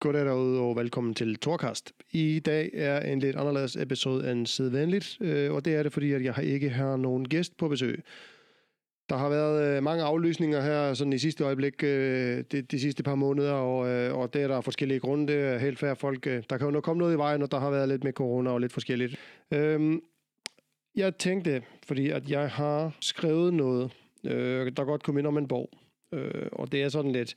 Goddag derude og velkommen til Torkast. I dag er en lidt anderledes episode end sædvanligt, øh, og det er det, fordi at jeg ikke har nogen gæst på besøg. Der har været øh, mange aflysninger her sådan i sidste øjeblik, øh, de, de sidste par måneder, og, og det er der forskellige grunde. Det er helt færre folk. Der kan jo nok komme noget i vejen, og der har været lidt med corona og lidt forskelligt. Øhm, jeg tænkte, fordi at jeg har skrevet noget, der godt kunne minde om en bog, og det er sådan lidt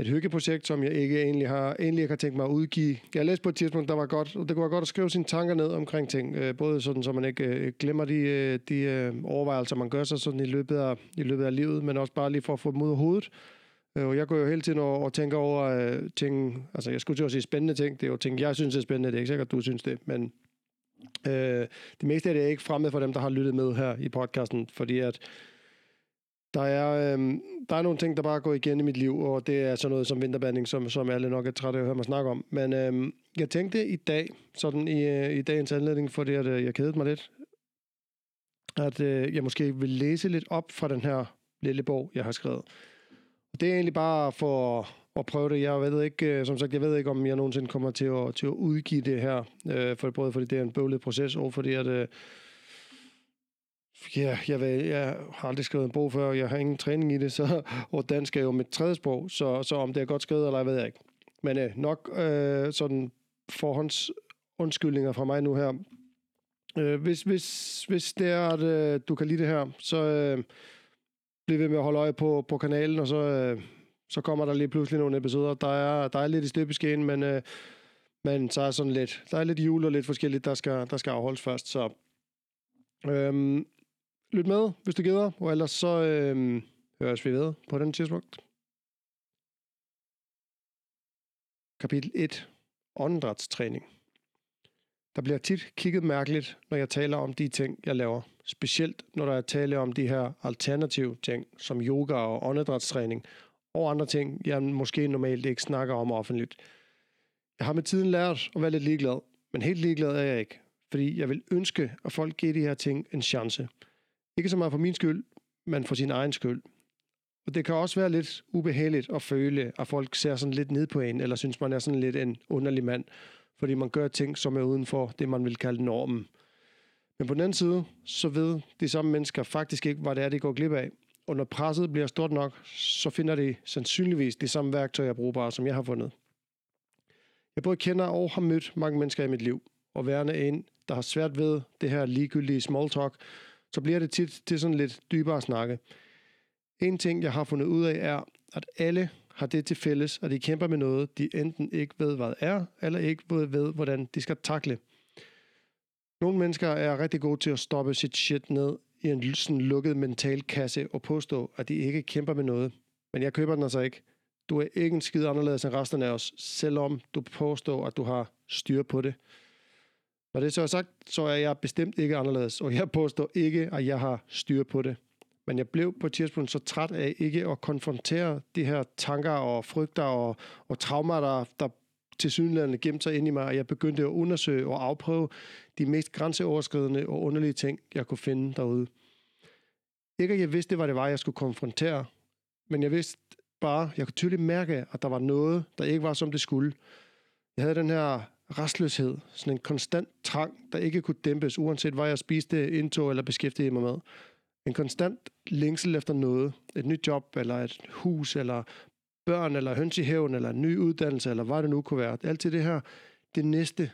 et hyggeprojekt, som jeg ikke egentlig har, egentlig ikke har tænkt mig at udgive. Jeg læste på et tidspunkt, der var godt, og det kunne være godt at skrive sine tanker ned omkring ting, øh, både sådan, så man ikke øh, glemmer de, øh, de øh, overvejelser, man gør sig sådan i løbet, af, i løbet af livet, men også bare lige for at få dem ud af hovedet. Øh, og jeg går jo hele tiden og, og tænker over øh, ting, altså jeg skulle til at sige spændende ting, det er jo ting, jeg synes er spændende, det er ikke sikkert, du synes det, men øh, det meste af det er ikke fremmed for dem, der har lyttet med her i podcasten, fordi at der er, øh, der er nogle ting, der bare går igen i mit liv, og det er sådan noget som vinterbanding, som, som alle nok er trætte af at høre mig snakke om. Men øh, jeg tænkte i dag, sådan i, øh, i dagens anledning, fordi at, øh, jeg kedede mig lidt, at øh, jeg måske vil læse lidt op fra den her lille bog, jeg har skrevet. Det er egentlig bare for at prøve det. Jeg ved ikke, øh, som sagt, jeg ved ikke, om jeg nogensinde kommer til at, til at udgive det her, øh, for, både fordi det er en bøvlet proces, og fordi at... Øh, Ja, jeg, ved, jeg har aldrig skrevet en bog før, jeg har ingen træning i det, så, og dansk er jo mit tredje sprog, så, så om det er godt skrevet, eller jeg ved jeg ikke. Men øh, nok øh, sådan forhånds undskyldninger fra mig nu her. Øh, hvis, hvis, hvis det er, at øh, du kan lide det her, så øh, bliv ved med at holde øje på, på kanalen, og så, øh, så kommer der lige pludselig nogle episoder. Der er, der er lidt i støbeskeen, men, øh, men så er sådan lidt, der er lidt jul og lidt forskelligt, der skal, der skal afholdes først, så Øhm, lyt med, hvis du gider, og ellers så øh, høres vi ved på den tidspunkt. Kapitel 1. Åndedrætstræning. Der bliver tit kigget mærkeligt, når jeg taler om de ting, jeg laver. Specielt når der er tale om de her alternative ting, som yoga og åndedrætstræning, og andre ting, jeg måske normalt ikke snakker om offentligt. Jeg har med tiden lært at være lidt ligeglad, men helt ligeglad er jeg ikke, fordi jeg vil ønske, at folk giver de her ting en chance – ikke så meget for min skyld, men for sin egen skyld. Og det kan også være lidt ubehageligt at føle, at folk ser sådan lidt ned på en, eller synes, man er sådan lidt en underlig mand, fordi man gør ting, som er uden for det, man vil kalde normen. Men på den anden side, så ved de samme mennesker faktisk ikke, hvad det er, de går glip af. Og når presset bliver stort nok, så finder de sandsynligvis de samme værktøjer brugbare, som jeg har fundet. Jeg både kender og har mødt mange mennesker i mit liv, og værende en, der har svært ved det her ligegyldige small talk, så bliver det tit til sådan lidt dybere snakke. En ting, jeg har fundet ud af, er, at alle har det til fælles, at de kæmper med noget, de enten ikke ved, hvad er, eller ikke ved, hvordan de skal takle. Nogle mennesker er rigtig gode til at stoppe sit shit ned i en sådan lukket mental kasse og påstå, at de ikke kæmper med noget. Men jeg køber den altså ikke. Du er ikke en skid anderledes end resten af os, selvom du påstår, at du har styr på det. Når det så er sagt, så er jeg bestemt ikke anderledes, og jeg påstår ikke, at jeg har styr på det. Men jeg blev på et tidspunkt så træt af ikke at konfrontere de her tanker og frygter og, og traumer, der, der til synligheden gemte sig ind i mig, og jeg begyndte at undersøge og afprøve de mest grænseoverskridende og underlige ting, jeg kunne finde derude. Ikke at jeg vidste, hvad det var, jeg skulle konfrontere, men jeg vidste bare, jeg kunne tydeligt mærke, at der var noget, der ikke var, som det skulle. Jeg havde den her restløshed, sådan en konstant trang, der ikke kunne dæmpes, uanset hvad jeg spiste, indtog eller beskæftigede mig med. En konstant længsel efter noget, et nyt job, eller et hus, eller børn, eller høns i haven, eller en ny uddannelse, eller hvad det nu kunne være. Alt det her, det næste,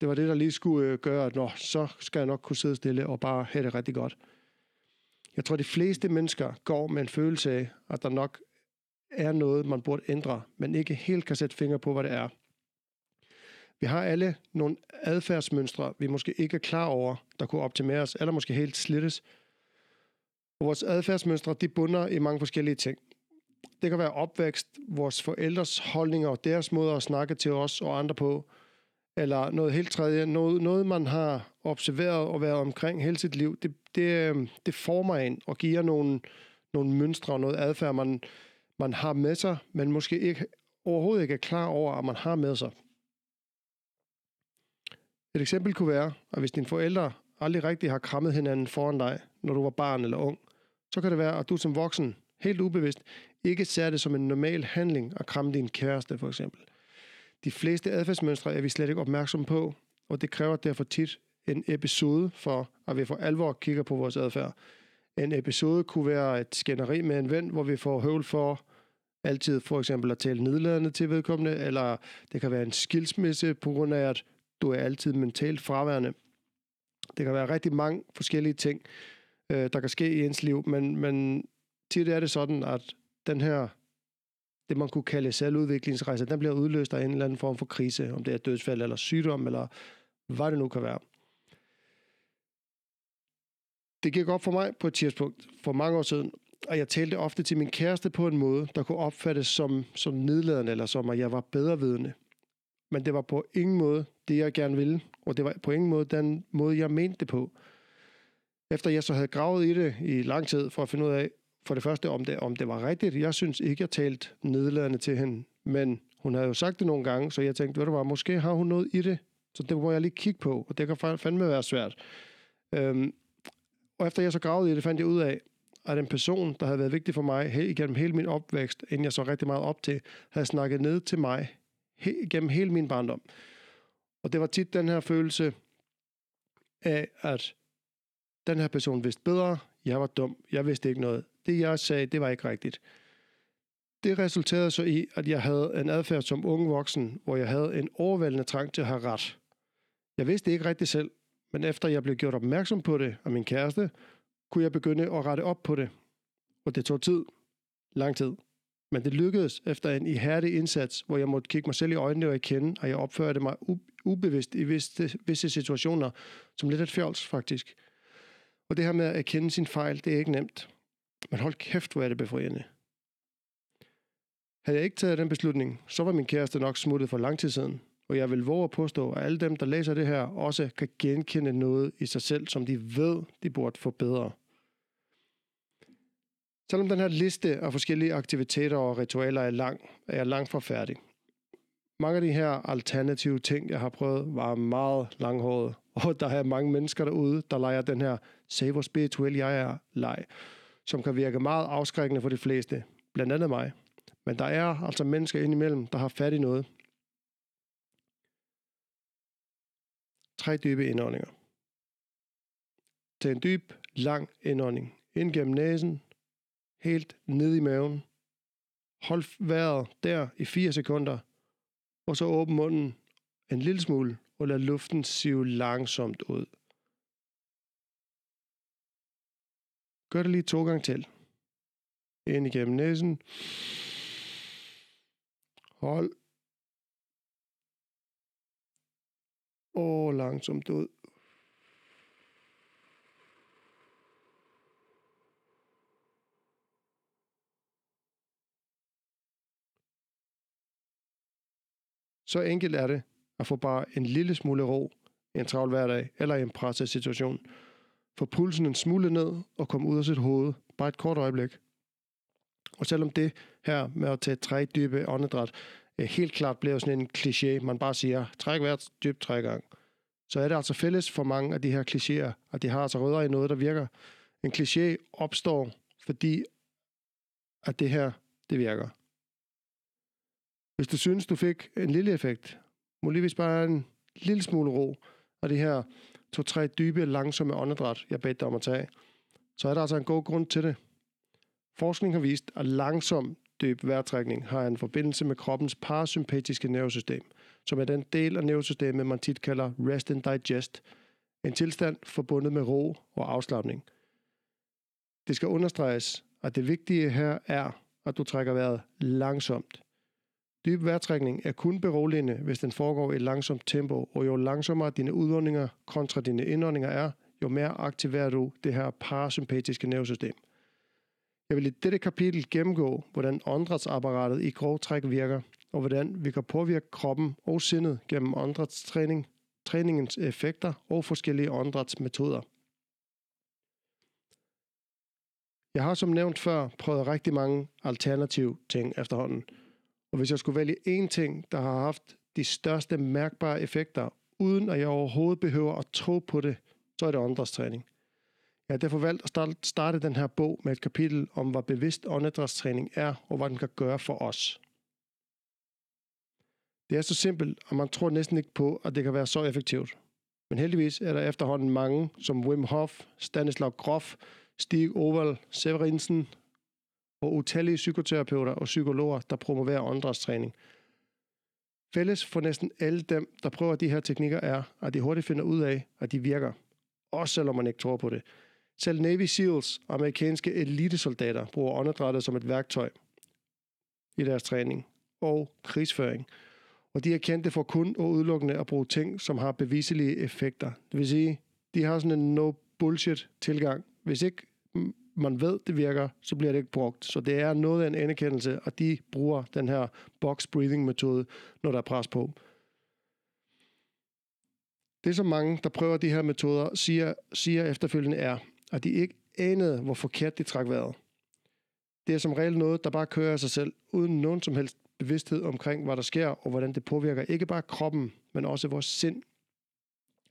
det var det, der lige skulle øh, gøre, at nå, så skal jeg nok kunne sidde stille og bare have det rigtig godt. Jeg tror, de fleste mennesker går med en følelse af, at der nok er noget, man burde ændre, men ikke helt kan sætte fingre på, hvad det er. Vi har alle nogle adfærdsmønstre, vi måske ikke er klar over, der kunne optimeres, eller måske helt slittes. Og vores adfærdsmønstre, de bunder i mange forskellige ting. Det kan være opvækst, vores forældres holdninger og deres måde at snakke til os og andre på, eller noget helt tredje, noget, noget man har observeret og været omkring hele sit liv. Det, det, øh, det former en og giver nogle, nogle mønstre og noget adfærd, man, man har med sig, men måske ikke, overhovedet ikke er klar over, at man har med sig. Et eksempel kunne være, at hvis dine forældre aldrig rigtig har krammet hinanden foran dig, når du var barn eller ung, så kan det være, at du som voksen, helt ubevidst, ikke ser det som en normal handling at kramme din kæreste, for eksempel. De fleste adfærdsmønstre er vi slet ikke opmærksomme på, og det kræver derfor tit en episode for, at vi for alvor kigger på vores adfærd. En episode kunne være et skænderi med en ven, hvor vi får høvl for altid for eksempel at tale nedladende til vedkommende, eller det kan være en skilsmisse på grund af, at du er altid mentalt fraværende. Det kan være rigtig mange forskellige ting, øh, der kan ske i ens liv, men, men tit er det sådan, at den her, det man kunne kalde selvudviklingsrejse, den bliver udløst af en eller anden form for krise, om det er dødsfald eller sygdom, eller hvad det nu kan være. Det gik op for mig på et tidspunkt for mange år siden, og jeg talte ofte til min kæreste på en måde, der kunne opfattes som, som nedladende, eller som at jeg var bedrevidende. Men det var på ingen måde det, jeg gerne ville, og det var på ingen måde den måde, jeg mente det på. Efter jeg så havde gravet i det i lang tid for at finde ud af, for det første, om det, om det var rigtigt. Jeg synes ikke, jeg talte nedladende til hende, men hun havde jo sagt det nogle gange, så jeg tænkte, ved du hvad, måske har hun noget i det, så det må jeg lige kigge på, og det kan fandme være svært. Øhm, og efter jeg så gravede i det, fandt jeg ud af, at en person, der havde været vigtig for mig he- igennem hele min opvækst, inden jeg så rigtig meget op til, havde snakket ned til mig he- gennem hele min barndom. Og det var tit den her følelse af, at den her person vidste bedre, jeg var dum, jeg vidste ikke noget. Det jeg sagde, det var ikke rigtigt. Det resulterede så i, at jeg havde en adfærd som ung voksen, hvor jeg havde en overvældende trang til at have ret. Jeg vidste ikke rigtigt selv, men efter jeg blev gjort opmærksom på det af min kæreste, kunne jeg begynde at rette op på det. Og det tog tid. Lang tid. Men det lykkedes efter en ihærdig indsats, hvor jeg måtte kigge mig selv i øjnene og erkende, at jeg opførte mig ubevidst i visse, visse situationer, som lidt et fjols faktisk. Og det her med at erkende sin fejl, det er ikke nemt. Men hold kæft, hvor er det befriende. Havde jeg ikke taget den beslutning, så var min kæreste nok smuttet for lang tid siden. Og jeg vil våge at påstå, at alle dem, der læser det her, også kan genkende noget i sig selv, som de ved, de burde få bedre. Selvom den her liste af forskellige aktiviteter og ritualer er lang, er jeg langt fra færdig. Mange af de her alternative ting, jeg har prøvet, var meget langhåret, og der er mange mennesker derude, der leger den her save hvor spirituel jeg er leg, som kan virke meget afskrækkende for de fleste, blandt andet mig. Men der er altså mennesker indimellem, der har fat i noget. Tre dybe indåndinger. Tag en dyb, lang indånding ind gennem næsen, helt ned i maven. Hold vejret der i 4 sekunder, og så åbn munden en lille smule, og lad luften sive langsomt ud. Gør det lige to gange til. Ind igennem næsen. Hold. Og langsomt ud. Så enkelt er det at få bare en lille smule ro i en travl hverdag eller i en presset situation. Få pulsen en smule ned og komme ud af sit hoved. Bare et kort øjeblik. Og selvom det her med at tage tre dybe åndedræt øh, helt klart bliver sådan en kliché, man bare siger, træk hvert dybt tre gange, så er det altså fælles for mange af de her klichéer, at de har altså rødder i noget, der virker. En kliché opstår, fordi at det her, det virker. Hvis du synes, du fik en lille effekt, muligvis bare en lille smule ro, og det her to-tre dybe, langsomme åndedræt, jeg bedte dig om at tage, så er der altså en god grund til det. Forskning har vist, at langsom dyb vejrtrækning har en forbindelse med kroppens parasympatiske nervesystem, som er den del af nervesystemet, man tit kalder rest and digest, en tilstand forbundet med ro og afslappning. Det skal understreges, at det vigtige her er, at du trækker vejret langsomt. Dyb vejrtrækning er kun beroligende, hvis den foregår i et langsomt tempo, og jo langsommere dine udåndinger kontra dine indåndinger er, jo mere aktiverer du det her parasympatiske nervesystem. Jeg vil i dette kapitel gennemgå, hvordan åndedrætsapparatet i grov træk virker, og hvordan vi kan påvirke kroppen og sindet gennem åndedrætstræning, træningens effekter og forskellige åndedrætsmetoder. Jeg har som nævnt før prøvet rigtig mange alternative ting efterhånden – og hvis jeg skulle vælge én ting, der har haft de største mærkbare effekter, uden at jeg overhovedet behøver at tro på det, så er det åndedrætstræning. Jeg har derfor valgt at starte den her bog med et kapitel om, hvad bevidst åndedrætstræning er, og hvad den kan gøre for os. Det er så simpelt, og man tror næsten ikke på, at det kan være så effektivt. Men heldigvis er der efterhånden mange, som Wim Hof, Stanislav Grof, Stig Oval, Severinsen og utallige psykoterapeuter og psykologer, der promoverer åndedrætstræning. Fælles for næsten alle dem, der prøver de her teknikker, er, at de hurtigt finder ud af, at de virker. Også selvom man ikke tror på det. Selv Navy SEALs, amerikanske elitesoldater, bruger åndedrættet som et værktøj i deres træning og krigsføring. Og de er kendte for kun og udelukkende at bruge ting, som har beviselige effekter. Det vil sige, de har sådan en no bullshit tilgang. Hvis ikke man ved, det virker, så bliver det ikke brugt. Så det er noget af en anerkendelse, at de bruger den her box breathing metode, når der er pres på. Det, som mange, der prøver de her metoder, siger, siger efterfølgende er, at de ikke anede, hvor forkert de trak vejret. Det er som regel noget, der bare kører af sig selv, uden nogen som helst bevidsthed omkring, hvad der sker, og hvordan det påvirker ikke bare kroppen, men også vores sind.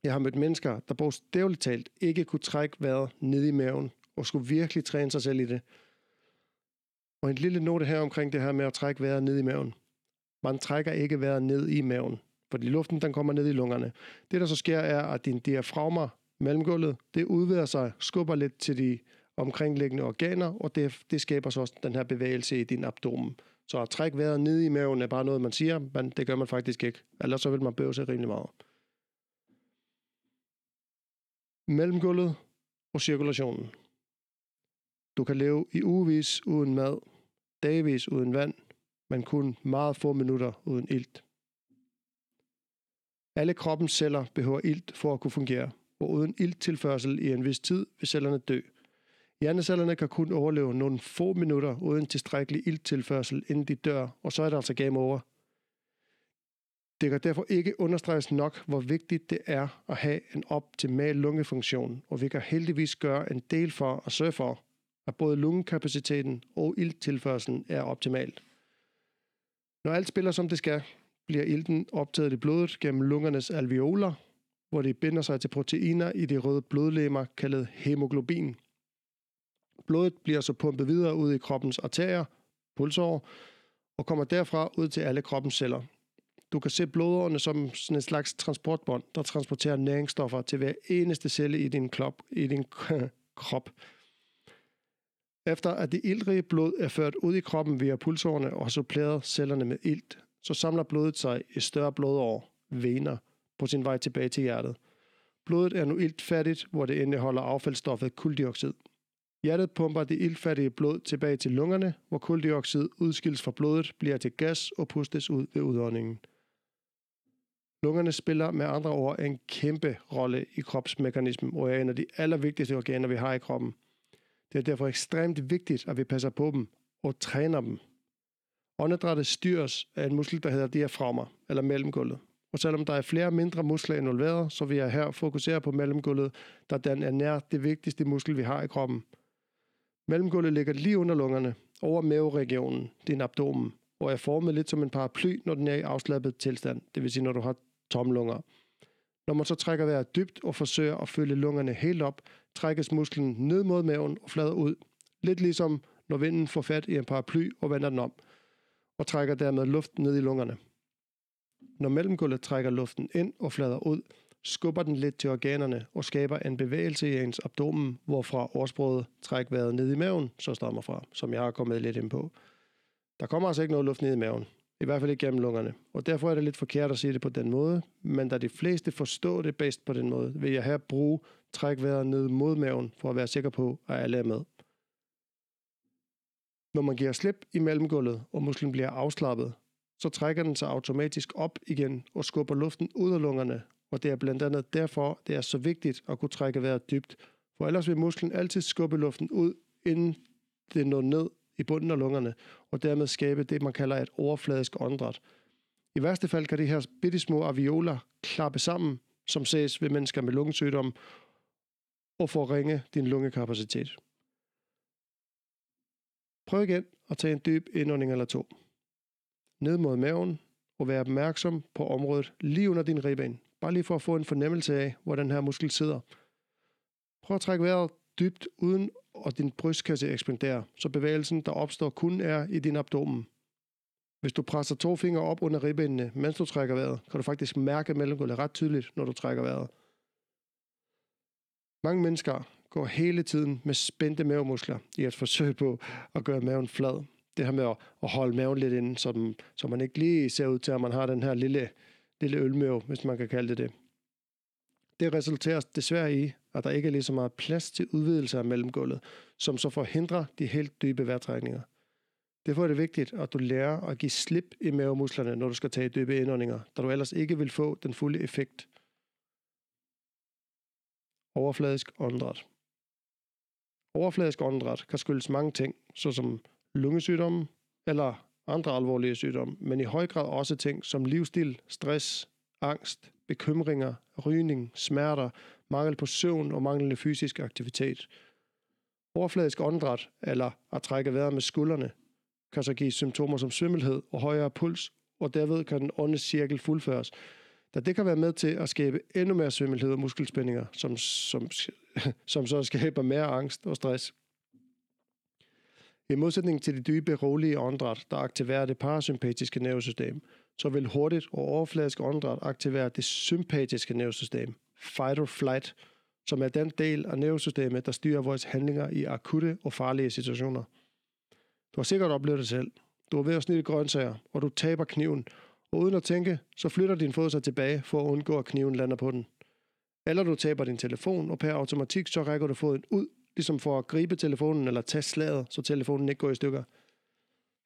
Jeg har mødt mennesker, der bogstaveligt talt ikke kunne trække vejret ned i maven, og skulle virkelig træne sig selv i det. Og en lille note her omkring det her med at trække vejret ned i maven. Man trækker ikke vejret ned i maven, fordi luften den kommer ned i lungerne. Det der så sker er, at din diafragma, mellemgulvet, det udvider sig, skubber lidt til de omkringliggende organer, og det, det skaber så også den her bevægelse i din abdomen. Så at trække vejret ned i maven er bare noget, man siger, men det gør man faktisk ikke. Ellers så vil man bøve sig rimelig meget. Mellemgulvet og cirkulationen. Du kan leve i ugevis uden mad, dagvis uden vand, men kun meget få minutter uden ilt. Alle kroppens celler behøver ilt for at kunne fungere, og uden ilttilførsel i en vis tid vil cellerne dø. Hjernecellerne kan kun overleve nogle få minutter uden tilstrækkelig ilttilførsel, inden de dør, og så er det altså game over. Det kan derfor ikke understreges nok, hvor vigtigt det er at have en optimal lungefunktion, og vi kan heldigvis gøre en del for at sørge for, at både lungekapaciteten og ilttilførselen er optimalt. Når alt spiller som det skal, bliver ilten optaget i blodet gennem lungernes alveoler, hvor det binder sig til proteiner i de røde blodlemmer, kaldet hemoglobin. Blodet bliver så pumpet videre ud i kroppens arterier, pulsår, og kommer derfra ud til alle kroppens celler. Du kan se blodårene som sådan en slags transportbånd, der transporterer næringsstoffer til hver eneste celle i din, klop, i din krop. Efter at det iltrige blod er ført ud i kroppen via pulsårene og suppleret cellerne med ilt, så samler blodet sig i større blodår, vener, på sin vej tilbage til hjertet. Blodet er nu iltfattigt, hvor det indeholder affaldsstoffet kuldioxid. Hjertet pumper det iltfattige blod tilbage til lungerne, hvor kuldioxid udskilles fra blodet, bliver til gas og pustes ud ved udåndingen. Lungerne spiller med andre ord en kæmpe rolle i kropsmekanismen og er en af de allervigtigste organer, vi har i kroppen. Det er derfor ekstremt vigtigt, at vi passer på dem og træner dem. Åndedrættet styres af en muskel, der hedder diafragma, eller mellemgulvet. Og selvom der er flere mindre muskler involveret, så vil jeg her fokusere på mellemgulvet, da den er nær det vigtigste muskel, vi har i kroppen. Mellemgulvet ligger lige under lungerne, over maveregionen, din abdomen, og er formet lidt som en paraply, når den er i afslappet tilstand, det vil sige, når du har tomme lunger. Når man så trækker vejret dybt og forsøger at fylde lungerne helt op, trækkes musklen ned mod maven og flader ud. Lidt ligesom når vinden får fat i en paraply og vender den om, og trækker dermed luften ned i lungerne. Når mellemgulvet trækker luften ind og flader ud, skubber den lidt til organerne og skaber en bevægelse i ens abdomen, hvorfra årsproget træk vejret ned i maven, så stammer fra, som jeg har kommet lidt ind på. Der kommer altså ikke noget luft ned i maven. I hvert fald ikke gennem lungerne. Og derfor er det lidt forkert at sige det på den måde, men da de fleste forstår det bedst på den måde, vil jeg her bruge trækvejret ned mod maven, for at være sikker på, at alle er med. Når man giver slip i mellemgulvet, og musklen bliver afslappet, så trækker den sig automatisk op igen og skubber luften ud af lungerne, og det er blandt andet derfor, det er så vigtigt at kunne trække vejret dybt, for ellers vil musklen altid skubbe luften ud, inden det når ned i bunden af lungerne, og dermed skabe det, man kalder et overfladisk åndedræt. I værste fald kan de her bitte små avioler klappe sammen, som ses ved mennesker med lungesygdom, og forringe din lungekapacitet. Prøv igen at tage en dyb indånding eller to. Ned mod maven, og vær opmærksom på området lige under din ribben. Bare lige for at få en fornemmelse af, hvor den her muskel sidder. Prøv at trække vejret dybt uden og din brystkasse ekspanderer, så bevægelsen, der opstår, kun er i din abdomen. Hvis du presser to fingre op under ribbenene, mens du trækker vejret, kan du faktisk mærke mellemgulvet ret tydeligt, når du trækker vejret. Mange mennesker går hele tiden med spændte mavemuskler i et forsøg på at gøre maven flad. Det her med at, holde maven lidt inde, så, den, så man ikke lige ser ud til, at man har den her lille, lille ølmave, hvis man kan kalde det det. Det resulterer desværre i, at der ikke er lige så meget plads til udvidelse af mellemgulvet, som så forhindrer de helt dybe vejrtrækninger. Derfor er det vigtigt, at du lærer at give slip i mavemusklerne, når du skal tage dybe indåndinger, da du ellers ikke vil få den fulde effekt. Overfladisk åndedræt. Overfladisk åndedræt kan skyldes mange ting, såsom lungesygdomme eller andre alvorlige sygdomme, men i høj grad også ting som livsstil, stress, angst, bekymringer, rygning, smerter, mangel på søvn og manglende fysisk aktivitet. Overfladisk åndedræt, eller at trække vejret med skuldrene, kan så give symptomer som svimmelhed og højere puls, og derved kan den onde cirkel fuldføres, da det kan være med til at skabe endnu mere svimmelhed og muskelspændinger, som, som, som så skaber mere angst og stress. I modsætning til de dybe, rolige åndedræt, der aktiverer det parasympatiske nervesystem, så vil hurtigt og overfladisk åndedræt aktivere det sympatiske nervesystem, fight or flight, som er den del af nervesystemet, der styrer vores handlinger i akutte og farlige situationer. Du har sikkert oplevet det selv. Du er ved at snitte grøntsager, og du taber kniven, og uden at tænke, så flytter din fod sig tilbage for at undgå, at kniven lander på den. Eller du taber din telefon, og per automatik så rækker du foden ud, ligesom for at gribe telefonen eller tage slaget, så telefonen ikke går i stykker.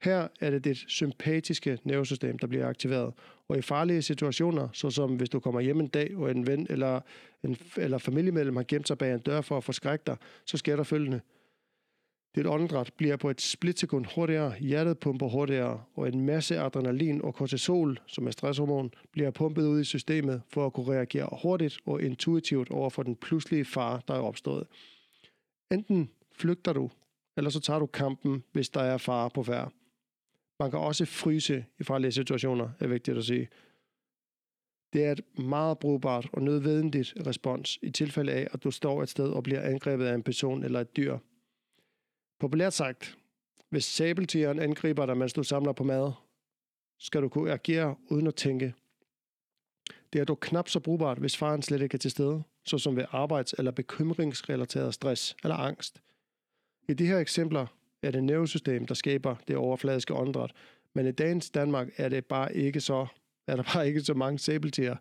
Her er det dit sympatiske nervesystem, der bliver aktiveret, og i farlige situationer, såsom hvis du kommer hjem en dag, og en ven eller en eller familiemedlem har gemt sig bag en dør for at forskrække dig, så sker der følgende – dit åndedræt bliver på et splitsekund hurtigere, hjertet pumper hurtigere, og en masse adrenalin og kortisol, som er stresshormon, bliver pumpet ud i systemet for at kunne reagere hurtigt og intuitivt over for den pludselige fare, der er opstået. Enten flygter du, eller så tager du kampen, hvis der er fare på færre. Man kan også fryse i farlige situationer, er vigtigt at sige. Det er et meget brugbart og nødvendigt respons i tilfælde af, at du står et sted og bliver angrebet af en person eller et dyr – Populært sagt, hvis sabeltigeren angriber dig, mens du samler på mad, skal du kunne agere uden at tænke. Det er dog knap så brugbart, hvis faren slet ikke er til stede, såsom ved arbejds- eller bekymringsrelateret stress eller angst. I de her eksempler er det nervesystem, der skaber det overfladiske åndedræt, men i dagens Danmark er, det bare ikke så, er der bare ikke så mange sæbeltiger.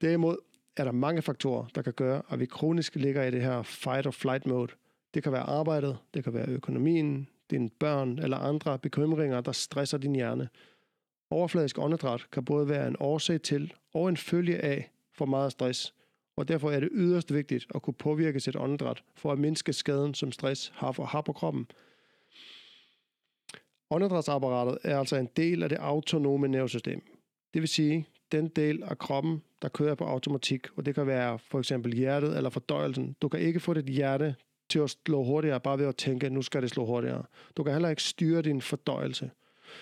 Derimod er der mange faktorer, der kan gøre, at vi kronisk ligger i det her fight or flight mode, det kan være arbejdet, det kan være økonomien, dine børn eller andre bekymringer, der stresser din hjerne. Overfladisk åndedræt kan både være en årsag til og en følge af for meget stress, og derfor er det yderst vigtigt at kunne påvirke sit åndedræt for at mindske skaden, som stress har, for, har på kroppen. Åndedrætsapparatet er altså en del af det autonome nervesystem. Det vil sige, den del af kroppen, der kører på automatik, og det kan være for eksempel hjertet eller fordøjelsen. Du kan ikke få dit hjerte til at slå hurtigere, bare ved at tænke, at nu skal det slå hurtigere. Du kan heller ikke styre din fordøjelse.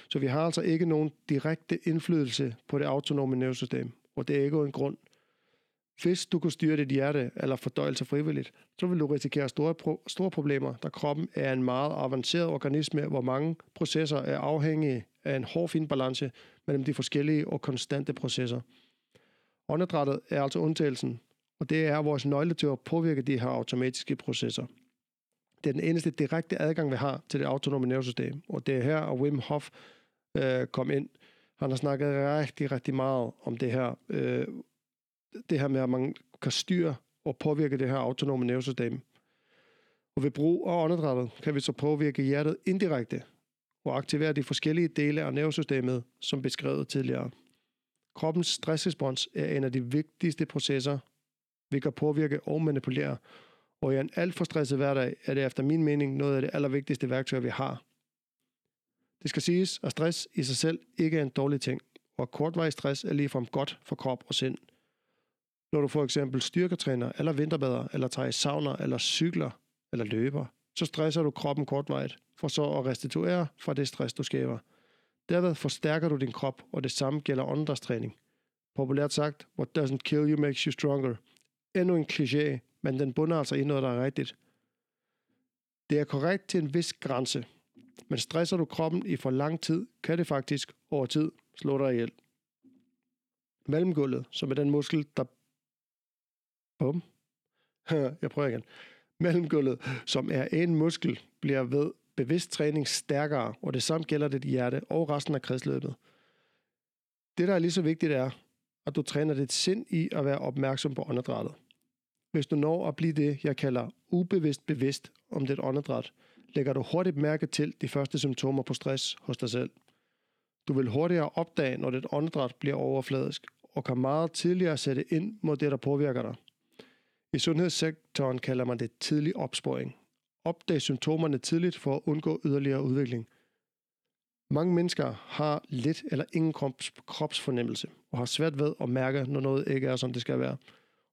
Så vi har altså ikke nogen direkte indflydelse på det autonome nervesystem, og det er ikke en grund. Hvis du kunne styre dit hjerte eller fordøjelse frivilligt, så vil du risikere store, pro- store problemer, da kroppen er en meget avanceret organisme, hvor mange processer er afhængige af en hård fin balance mellem de forskellige og konstante processer. Åndedrættet er altså undtagelsen, og det er vores nøgle til at påvirke de her automatiske processer. Det er den eneste direkte adgang, vi har til det autonome nervesystem. Og det er her, at Wim Hof øh, kom ind. Han har snakket rigtig, rigtig meget om det her. Øh, det her med, at man kan styre og påvirke det her autonome nervesystem. Og ved brug af åndedrættet kan vi så påvirke hjertet indirekte og aktivere de forskellige dele af nervesystemet, som beskrevet tidligere. Kroppens stressrespons er en af de vigtigste processer, vi kan påvirke og manipulere, og i en alt for stresset hverdag er det efter min mening noget af det allervigtigste værktøj, vi har. Det skal siges, at stress i sig selv ikke er en dårlig ting, og kortvarig stress er ligefrem godt for krop og sind. Når du for eksempel styrketræner, eller vinterbader, eller tager i sauna, eller cykler, eller løber, så stresser du kroppen kortvarigt, for så at restituere fra det stress, du skaber. Derved forstærker du din krop, og det samme gælder åndedrætstræning. Populært sagt, what doesn't kill you makes you stronger. Endnu en kliché, men den bunder altså i noget, der er rigtigt. Det er korrekt til en vis grænse. Men stresser du kroppen i for lang tid, kan det faktisk over tid slå dig ihjel. Mellemgulvet, som er den muskel, der... Bum. Jeg prøver igen. Mellemgulvet, som er en muskel, bliver ved bevidst træning stærkere, og det samme gælder dit hjerte og resten af kredsløbet. Det, der er lige så vigtigt, er, at du træner dit sind i at være opmærksom på åndedrættet. Hvis du når at blive det, jeg kalder ubevidst bevidst om dit åndedræt, lægger du hurtigt mærke til de første symptomer på stress hos dig selv. Du vil hurtigere opdage, når dit åndedræt bliver overfladisk, og kan meget tidligere sætte ind mod det, der påvirker dig. I sundhedssektoren kalder man det tidlig opsporing. Opdag symptomerne tidligt for at undgå yderligere udvikling. Mange mennesker har lidt eller ingen krops, kropsfornemmelse og har svært ved at mærke, når noget ikke er, som det skal være.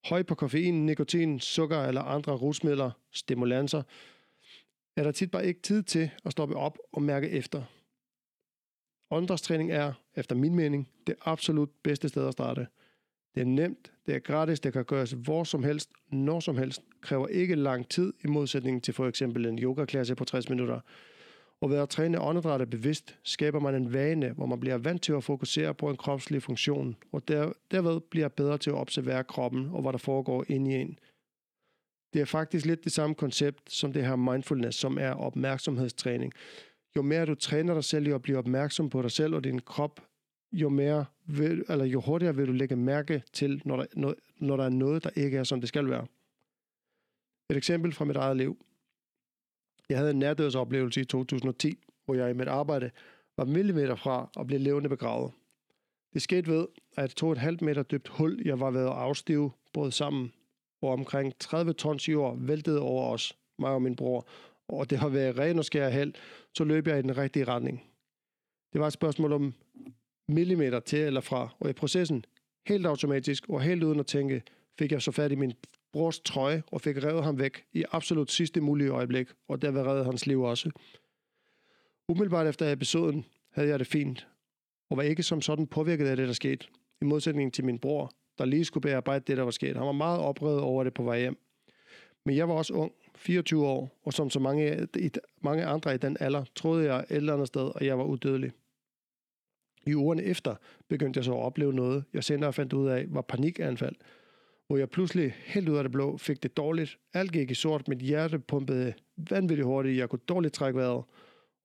Høj på koffein, nikotin, sukker eller andre rusmidler, stimulanser, er der tit bare ikke tid til at stoppe op og mærke efter. Åndedrætstræning er, efter min mening, det absolut bedste sted at starte. Det er nemt, det er gratis, det kan gøres hvor som helst, når som helst, kræver ikke lang tid i modsætning til for eksempel en yogaklasse på 60 minutter. Og ved at træne åndedrættet bevidst, skaber man en vane, hvor man bliver vant til at fokusere på en kropslig funktion, og der, derved bliver bedre til at observere kroppen og hvad der foregår inde i en. Det er faktisk lidt det samme koncept som det her mindfulness, som er opmærksomhedstræning. Jo mere du træner dig selv i at blive opmærksom på dig selv og din krop, jo, mere vil, eller jo hurtigere vil du lægge mærke til, når der, når der er noget, der ikke er, som det skal være. Et eksempel fra mit eget liv. Jeg havde en nærdødsoplevelse i 2010, hvor jeg i mit arbejde var millimeter fra at blive levende begravet. Det skete ved, at et to et halvt meter dybt hul, jeg var ved at afstive, brød sammen, hvor omkring 30 tons jord væltede over os, mig og min bror, og det har været ren og skær held, så løb jeg i den rigtige retning. Det var et spørgsmål om millimeter til eller fra, og i processen, helt automatisk og helt uden at tænke, fik jeg så fat i min brors trøje og fik revet ham væk i absolut sidste mulige øjeblik, og derved redde hans liv også. Umiddelbart efter episoden havde jeg det fint, og var ikke som sådan påvirket af det, der skete, i modsætning til min bror, der lige skulle bearbejde det, der var sket. Han var meget oprevet over det på vej hjem. Men jeg var også ung, 24 år, og som så mange, mange andre i den alder, troede jeg et eller andet sted, at jeg var udødelig. I ugerne efter begyndte jeg så at opleve noget, jeg senere fandt ud af, var panikanfald, hvor jeg pludselig helt ud af det blå fik det dårligt. Alt gik i sort, mit hjerte pumpede vanvittigt hurtigt, jeg kunne dårligt trække vejret,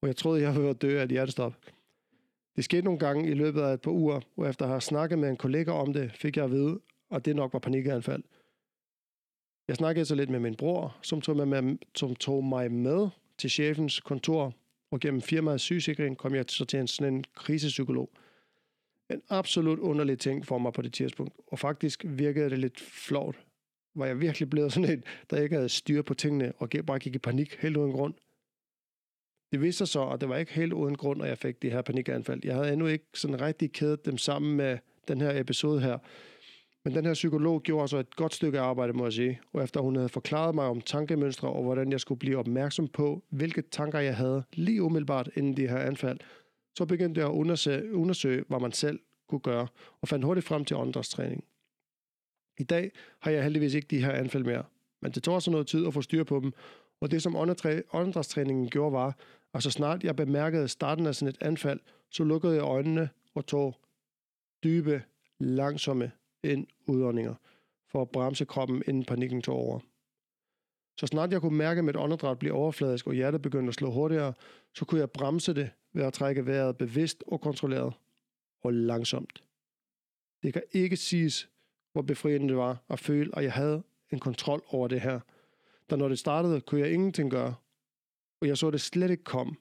og jeg troede, jeg ville dø af et hjertestop. Det skete nogle gange i løbet af et par uger, og efter at have snakket med en kollega om det, fik jeg at vide, at det nok var panikanfald. Jeg snakkede så lidt med min bror, som tog, med, med, som tog mig med til chefens kontor, og gennem firmaets sygesikring kom jeg så til en sådan en krisepsykolog. En absolut underlig ting for mig på det tidspunkt, og faktisk virkede det lidt flot. Var jeg virkelig blevet sådan en, der ikke havde styr på tingene, og bare gik i panik helt uden grund. Det viste sig så, at det var ikke helt uden grund, at jeg fik det her panikanfald. Jeg havde endnu ikke sådan rigtig kædet dem sammen med den her episode her. Men den her psykolog gjorde så et godt stykke arbejde, må jeg sige. Og efter hun havde forklaret mig om tankemønstre og hvordan jeg skulle blive opmærksom på, hvilke tanker jeg havde lige umiddelbart inden de her anfald, så begyndte jeg at undersøge, undersøge hvad man selv kunne gøre, og fandt hurtigt frem til åndedrætstræning. I dag har jeg heldigvis ikke de her anfald mere, men det tog også noget tid at få styr på dem, og det som åndedrætstræningen gjorde var, at så snart jeg bemærkede starten af sådan et anfald, så lukkede jeg øjnene og tog dybe, langsomme ind-udåndinger for at bremse kroppen, inden panikken tog over. Så snart jeg kunne mærke, at mit åndedræt blev overfladisk og hjertet begyndte at slå hurtigere, så kunne jeg bremse det ved at trække vejret bevidst og kontrolleret og langsomt. Det kan ikke siges, hvor befriende det var at føle, at jeg havde en kontrol over det her. Da når det startede, kunne jeg ingenting gøre, og jeg så det slet ikke komme.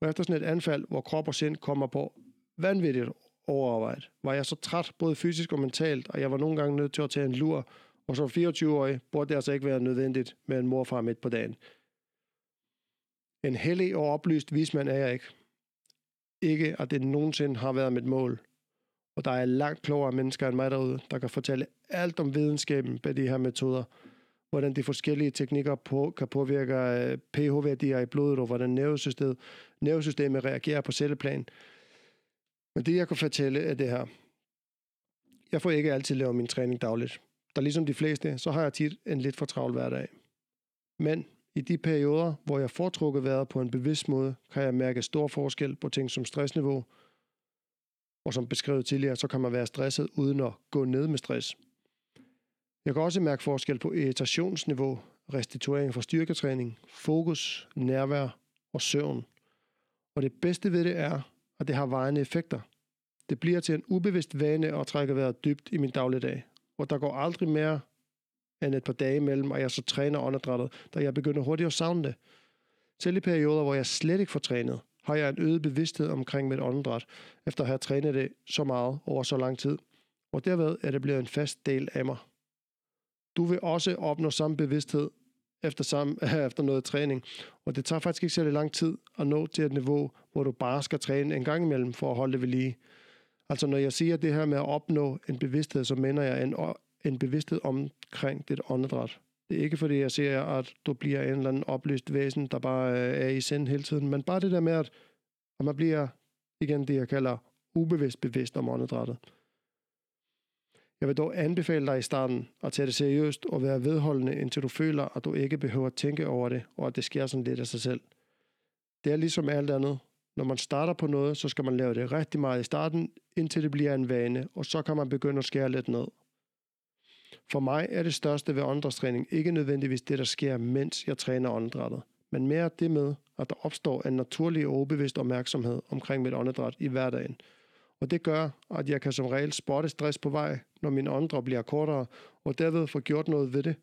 Og efter sådan et anfald, hvor krop og sind kommer på vanvittigt overarbejde, var jeg så træt, både fysisk og mentalt, og jeg var nogle gange nødt til at tage en lur, og som 24-årig burde det altså ikke være nødvendigt med en morfar midt på dagen. En hellig og oplyst vismand er jeg ikke. Ikke, at det nogensinde har været mit mål. Og der er langt klogere mennesker end mig derude, der kan fortælle alt om videnskaben bag de her metoder, hvordan de forskellige teknikker på, kan påvirke øh, pH-værdier i blodet, og hvordan nervesystemet, nervesystemet reagerer på celleplan. Men det, jeg kan fortælle, er det her. Jeg får ikke altid lavet min træning dagligt. Der ligesom de fleste, så har jeg tit en lidt for travl hverdag. Men I de perioder, hvor jeg foretrukker vejret på en bevidst måde, kan jeg mærke stor forskel på ting som stressniveau, og som beskrevet tidligere, så kan man være stresset uden at gå ned med stress. Jeg kan også mærke forskel på irritationsniveau, restituering fra styrketræning, fokus, nærvær og søvn. Og det bedste ved det er, og det har vejende effekter. Det bliver til en ubevidst vane at trække vejret dybt i min dagligdag, og der går aldrig mere end et par dage imellem, og jeg så træner åndedrættet, da jeg begynder hurtigt at savne det. Selv i perioder, hvor jeg slet ikke får trænet, har jeg en øget bevidsthed omkring mit åndedræt, efter at have trænet det så meget over så lang tid. Og derved er det blevet en fast del af mig. Du vil også opnå samme bevidsthed efter, samme, efter noget træning, og det tager faktisk ikke særlig lang tid at nå til et niveau, hvor du bare skal træne en gang imellem for at holde det ved lige. Altså når jeg siger det her med at opnå en bevidsthed, så mener jeg en, en bevidsthed omkring dit åndedræt. Det er ikke fordi, jeg siger, at du bliver en eller anden oplyst væsen, der bare øh, er i sind hele tiden, men bare det der med, at, at man bliver, igen det jeg kalder, ubevidst bevidst om åndedrættet. Jeg vil dog anbefale dig i starten at tage det seriøst og være vedholdende, indtil du føler, at du ikke behøver at tænke over det, og at det sker sådan lidt af sig selv. Det er ligesom alt andet. Når man starter på noget, så skal man lave det rigtig meget i starten, indtil det bliver en vane, og så kan man begynde at skære lidt ned. For mig er det største ved åndedrætstræning ikke nødvendigvis det, der sker, mens jeg træner åndedrættet, men mere det med, at der opstår en naturlig og ubevidst opmærksomhed omkring mit åndedræt i hverdagen. Og det gør, at jeg kan som regel spotte stress på vej, når min åndedræt bliver kortere, og derved få gjort noget ved det,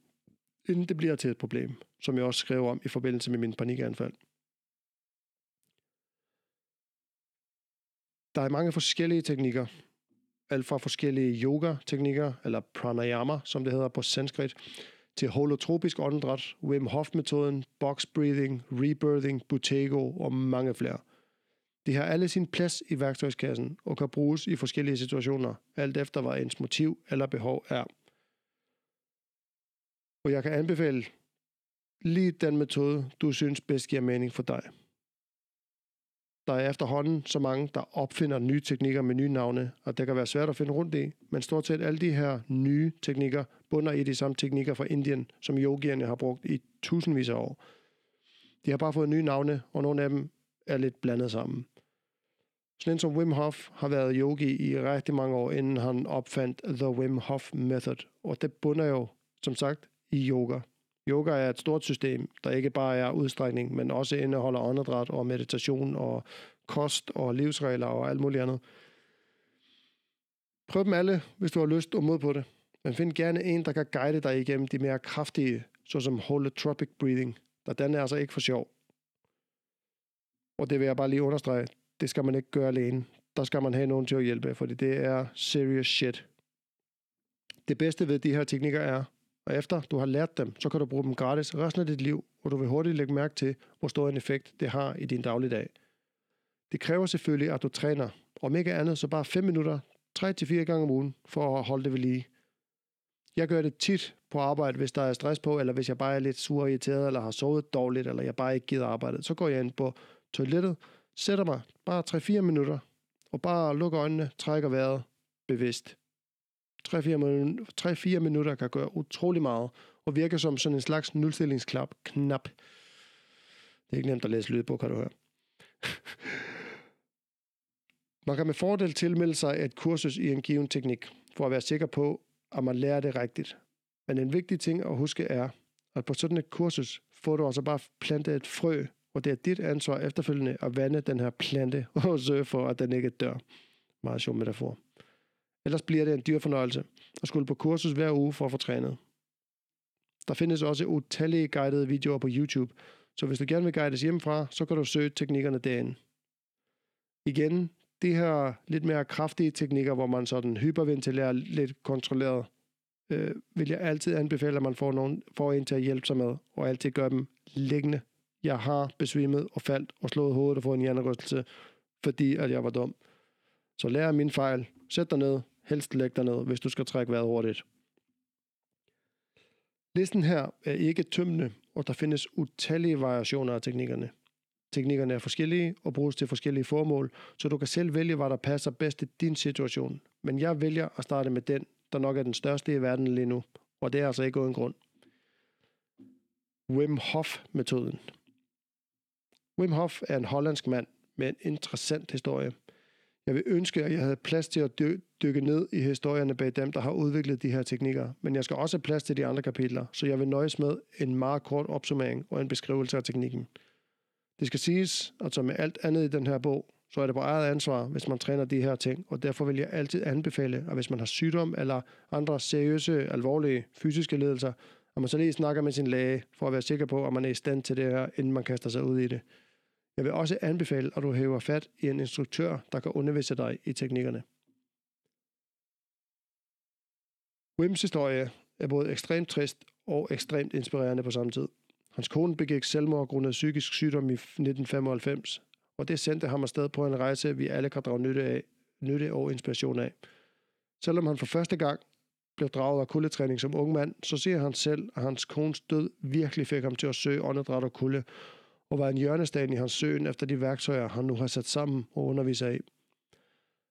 inden det bliver til et problem, som jeg også skrev om i forbindelse med min panikanfald. Der er mange forskellige teknikker, alt fra forskellige yoga-teknikker, eller pranayama, som det hedder på sanskrit, til holotropisk åndedræt, Wim Hof-metoden, box breathing, rebirthing, butego og mange flere. De har alle sin plads i værktøjskassen og kan bruges i forskellige situationer, alt efter hvad ens motiv eller behov er. Og jeg kan anbefale lige den metode, du synes bedst giver mening for dig. Der er efterhånden så mange, der opfinder nye teknikker med nye navne, og det kan være svært at finde rundt i, men stort set alle de her nye teknikker bunder i de samme teknikker fra Indien, som yogierne har brugt i tusindvis af år. De har bare fået nye navne, og nogle af dem er lidt blandet sammen. Sådan en som Wim Hof har været yogi i rigtig mange år, inden han opfandt The Wim Hof Method, og det bunder jo, som sagt, i yoga. Yoga er et stort system, der ikke bare er udstrækning, men også indeholder åndedræt og meditation og kost og livsregler og alt muligt andet. Prøv dem alle, hvis du har lyst og mod på det. Men find gerne en, der kan guide dig igennem de mere kraftige, såsom holotropic breathing, der den er altså ikke for sjov. Og det vil jeg bare lige understrege, det skal man ikke gøre alene. Der skal man have nogen til at hjælpe, fordi det er serious shit. Det bedste ved de her teknikker er, og efter du har lært dem, så kan du bruge dem gratis resten af dit liv, og du vil hurtigt lægge mærke til, hvor stor en effekt det har i din dagligdag. Det kræver selvfølgelig, at du træner, om ikke andet så bare 5 minutter, 3-4 gange om ugen, for at holde det ved lige. Jeg gør det tit på arbejde, hvis der er stress på, eller hvis jeg bare er lidt sur og irriteret, eller har sovet dårligt, eller jeg bare ikke gider arbejde. Så går jeg ind på toilettet, sætter mig bare 3-4 minutter, og bare lukker øjnene, trækker vejret bevidst. 3-4 minutter kan gøre utrolig meget, og virker som sådan en slags nulstillingsklap. Knap. Det er ikke nemt at læse lyd på, kan du høre. man kan med fordel tilmelde sig et kursus i en given teknik, for at være sikker på, at man lærer det rigtigt. Men en vigtig ting at huske er, at på sådan et kursus får du altså bare plantet et frø, og det er dit ansvar efterfølgende at vande den her plante og sørge for, at den ikke dør. Meget sjov metafor. Ellers bliver det en dyr fornøjelse at skulle på kursus hver uge for at få trænet. Der findes også utallige guidede videoer på YouTube, så hvis du gerne vil guides hjemmefra, så kan du søge teknikkerne derinde. Igen, de her lidt mere kraftige teknikker, hvor man sådan hyperventilerer lidt kontrolleret, øh, vil jeg altid anbefale, at man får, nogen, får en til at hjælpe sig med, og altid gøre dem liggende. Jeg har besvimet og faldt og slået hovedet og fået en hjernerystelse, fordi at jeg var dum. Så lær af min fejl. Sæt dig ned, Helst læg dig ned, hvis du skal trække vejret hurtigt. Listen her er ikke tømmende, og der findes utallige variationer af teknikkerne. Teknikkerne er forskellige og bruges til forskellige formål, så du kan selv vælge, hvad der passer bedst i din situation. Men jeg vælger at starte med den, der nok er den største i verden lige nu, og det er altså ikke uden grund. Wim Hof-metoden. Wim Hof er en hollandsk mand med en interessant historie. Jeg vil ønske, at jeg havde plads til at dy- dykke ned i historierne bag dem, der har udviklet de her teknikker, men jeg skal også have plads til de andre kapitler, så jeg vil nøjes med en meget kort opsummering og en beskrivelse af teknikken. Det skal siges, at som med alt andet i den her bog, så er det på eget ansvar, hvis man træner de her ting, og derfor vil jeg altid anbefale, at hvis man har sygdom eller andre seriøse, alvorlige fysiske lidelser, at man så lige snakker med sin læge, for at være sikker på, at man er i stand til det her, inden man kaster sig ud i det. Jeg vil også anbefale, at du hæver fat i en instruktør, der kan undervise dig i teknikkerne. Wims historie er både ekstremt trist og ekstremt inspirerende på samme tid. Hans kone begik selvmord grundet psykisk sygdom i 1995, og det sendte ham afsted på en rejse, vi alle kan drage nytte, af, nytte og inspiration af. Selvom han for første gang blev draget af kuldetræning som ung mand, så siger han selv, at hans kones død virkelig fik ham til at søge åndedræt og kulde, og var en hjørnesten i hans søgen efter de værktøjer, han nu har sat sammen og underviser af.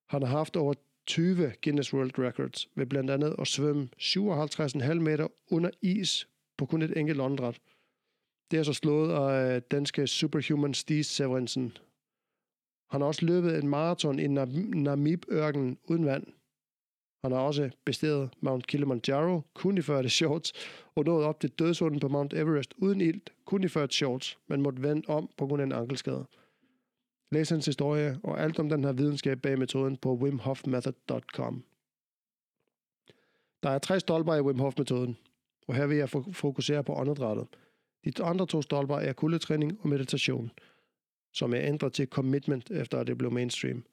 Han har haft over 20 Guinness World Records ved blandt andet at svømme 57,5 meter under is på kun et enkelt åndedræt. Det er så slået af øh, danske superhuman Stig Severinsen. Han har også løbet en maraton i Namib-ørkenen uden vand. Han har også besteget Mount Kilimanjaro kun i 40 shorts, og nået op til dødshunden på Mount Everest uden ilt, kun i 40 shorts, men måtte vende om på grund af en ankelskade. Læs hans historie og alt om den her videnskab bag metoden på wimhofmethod.com. Der er tre stolper i Wim Hof-metoden, og her vil jeg fokusere på åndedrættet. De andre to stolper er kuldetræning og meditation, som er ændret til commitment efter at det blev mainstream.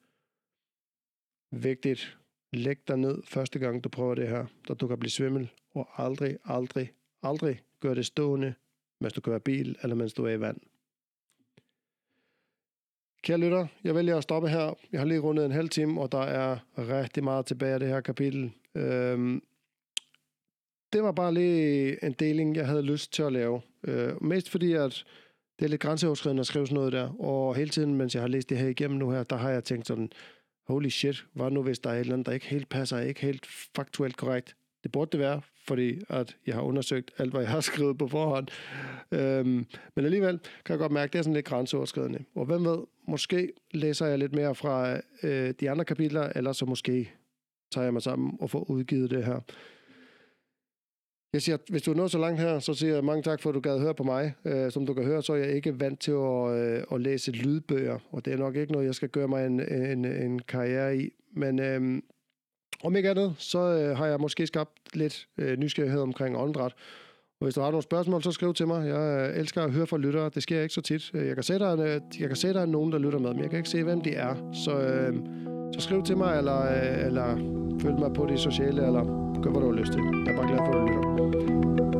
Vigtigt. Læg dig ned første gang du prøver det her, da du kan blive svimmel, og aldrig, aldrig, aldrig gør det stående, mens du kører bil eller mens du er i vand. Kære lytter, jeg vælger at stoppe her. Jeg har lige rundet en halv time, og der er rigtig meget tilbage af det her kapitel. Øhm, det var bare lige en deling, jeg havde lyst til at lave. Øh, mest fordi, at det er lidt grænseoverskridende at skrive sådan noget der, og hele tiden, mens jeg har læst det her igennem nu her, der har jeg tænkt sådan, holy shit, hvad nu hvis der er et eller andet, der ikke helt passer, ikke helt faktuelt korrekt. Det burde det være, fordi at jeg har undersøgt alt, hvad jeg har skrevet på forhånd. Øhm, men alligevel kan jeg godt mærke, at det er sådan lidt grænseoverskridende. Og hvem ved, måske læser jeg lidt mere fra øh, de andre kapitler, eller så måske tager jeg mig sammen og får udgivet det her. Jeg siger, hvis du er nået så langt her, så siger jeg mange tak for, at du gad høre på mig. Øh, som du kan høre, så er jeg ikke vant til at, øh, at læse lydbøger, og det er nok ikke noget, jeg skal gøre mig en, en, en karriere i. Men øh, om ikke andet, så øh, har jeg måske skabt lidt øh, nysgerrighed omkring åndedræt. Og hvis du har nogle spørgsmål, så skriv til mig. Jeg øh, elsker at høre fra lyttere. Det sker ikke så tit. Øh, jeg kan se, der er, øh, jeg kan se, der er nogen, der lytter med, men jeg kan ikke se, hvem de er. Så, øh, så skriv til mig, eller, øh, eller følg mig på de sociale, eller gør, hvad du har lyst til. Jeg er bare glad for, at du lytter.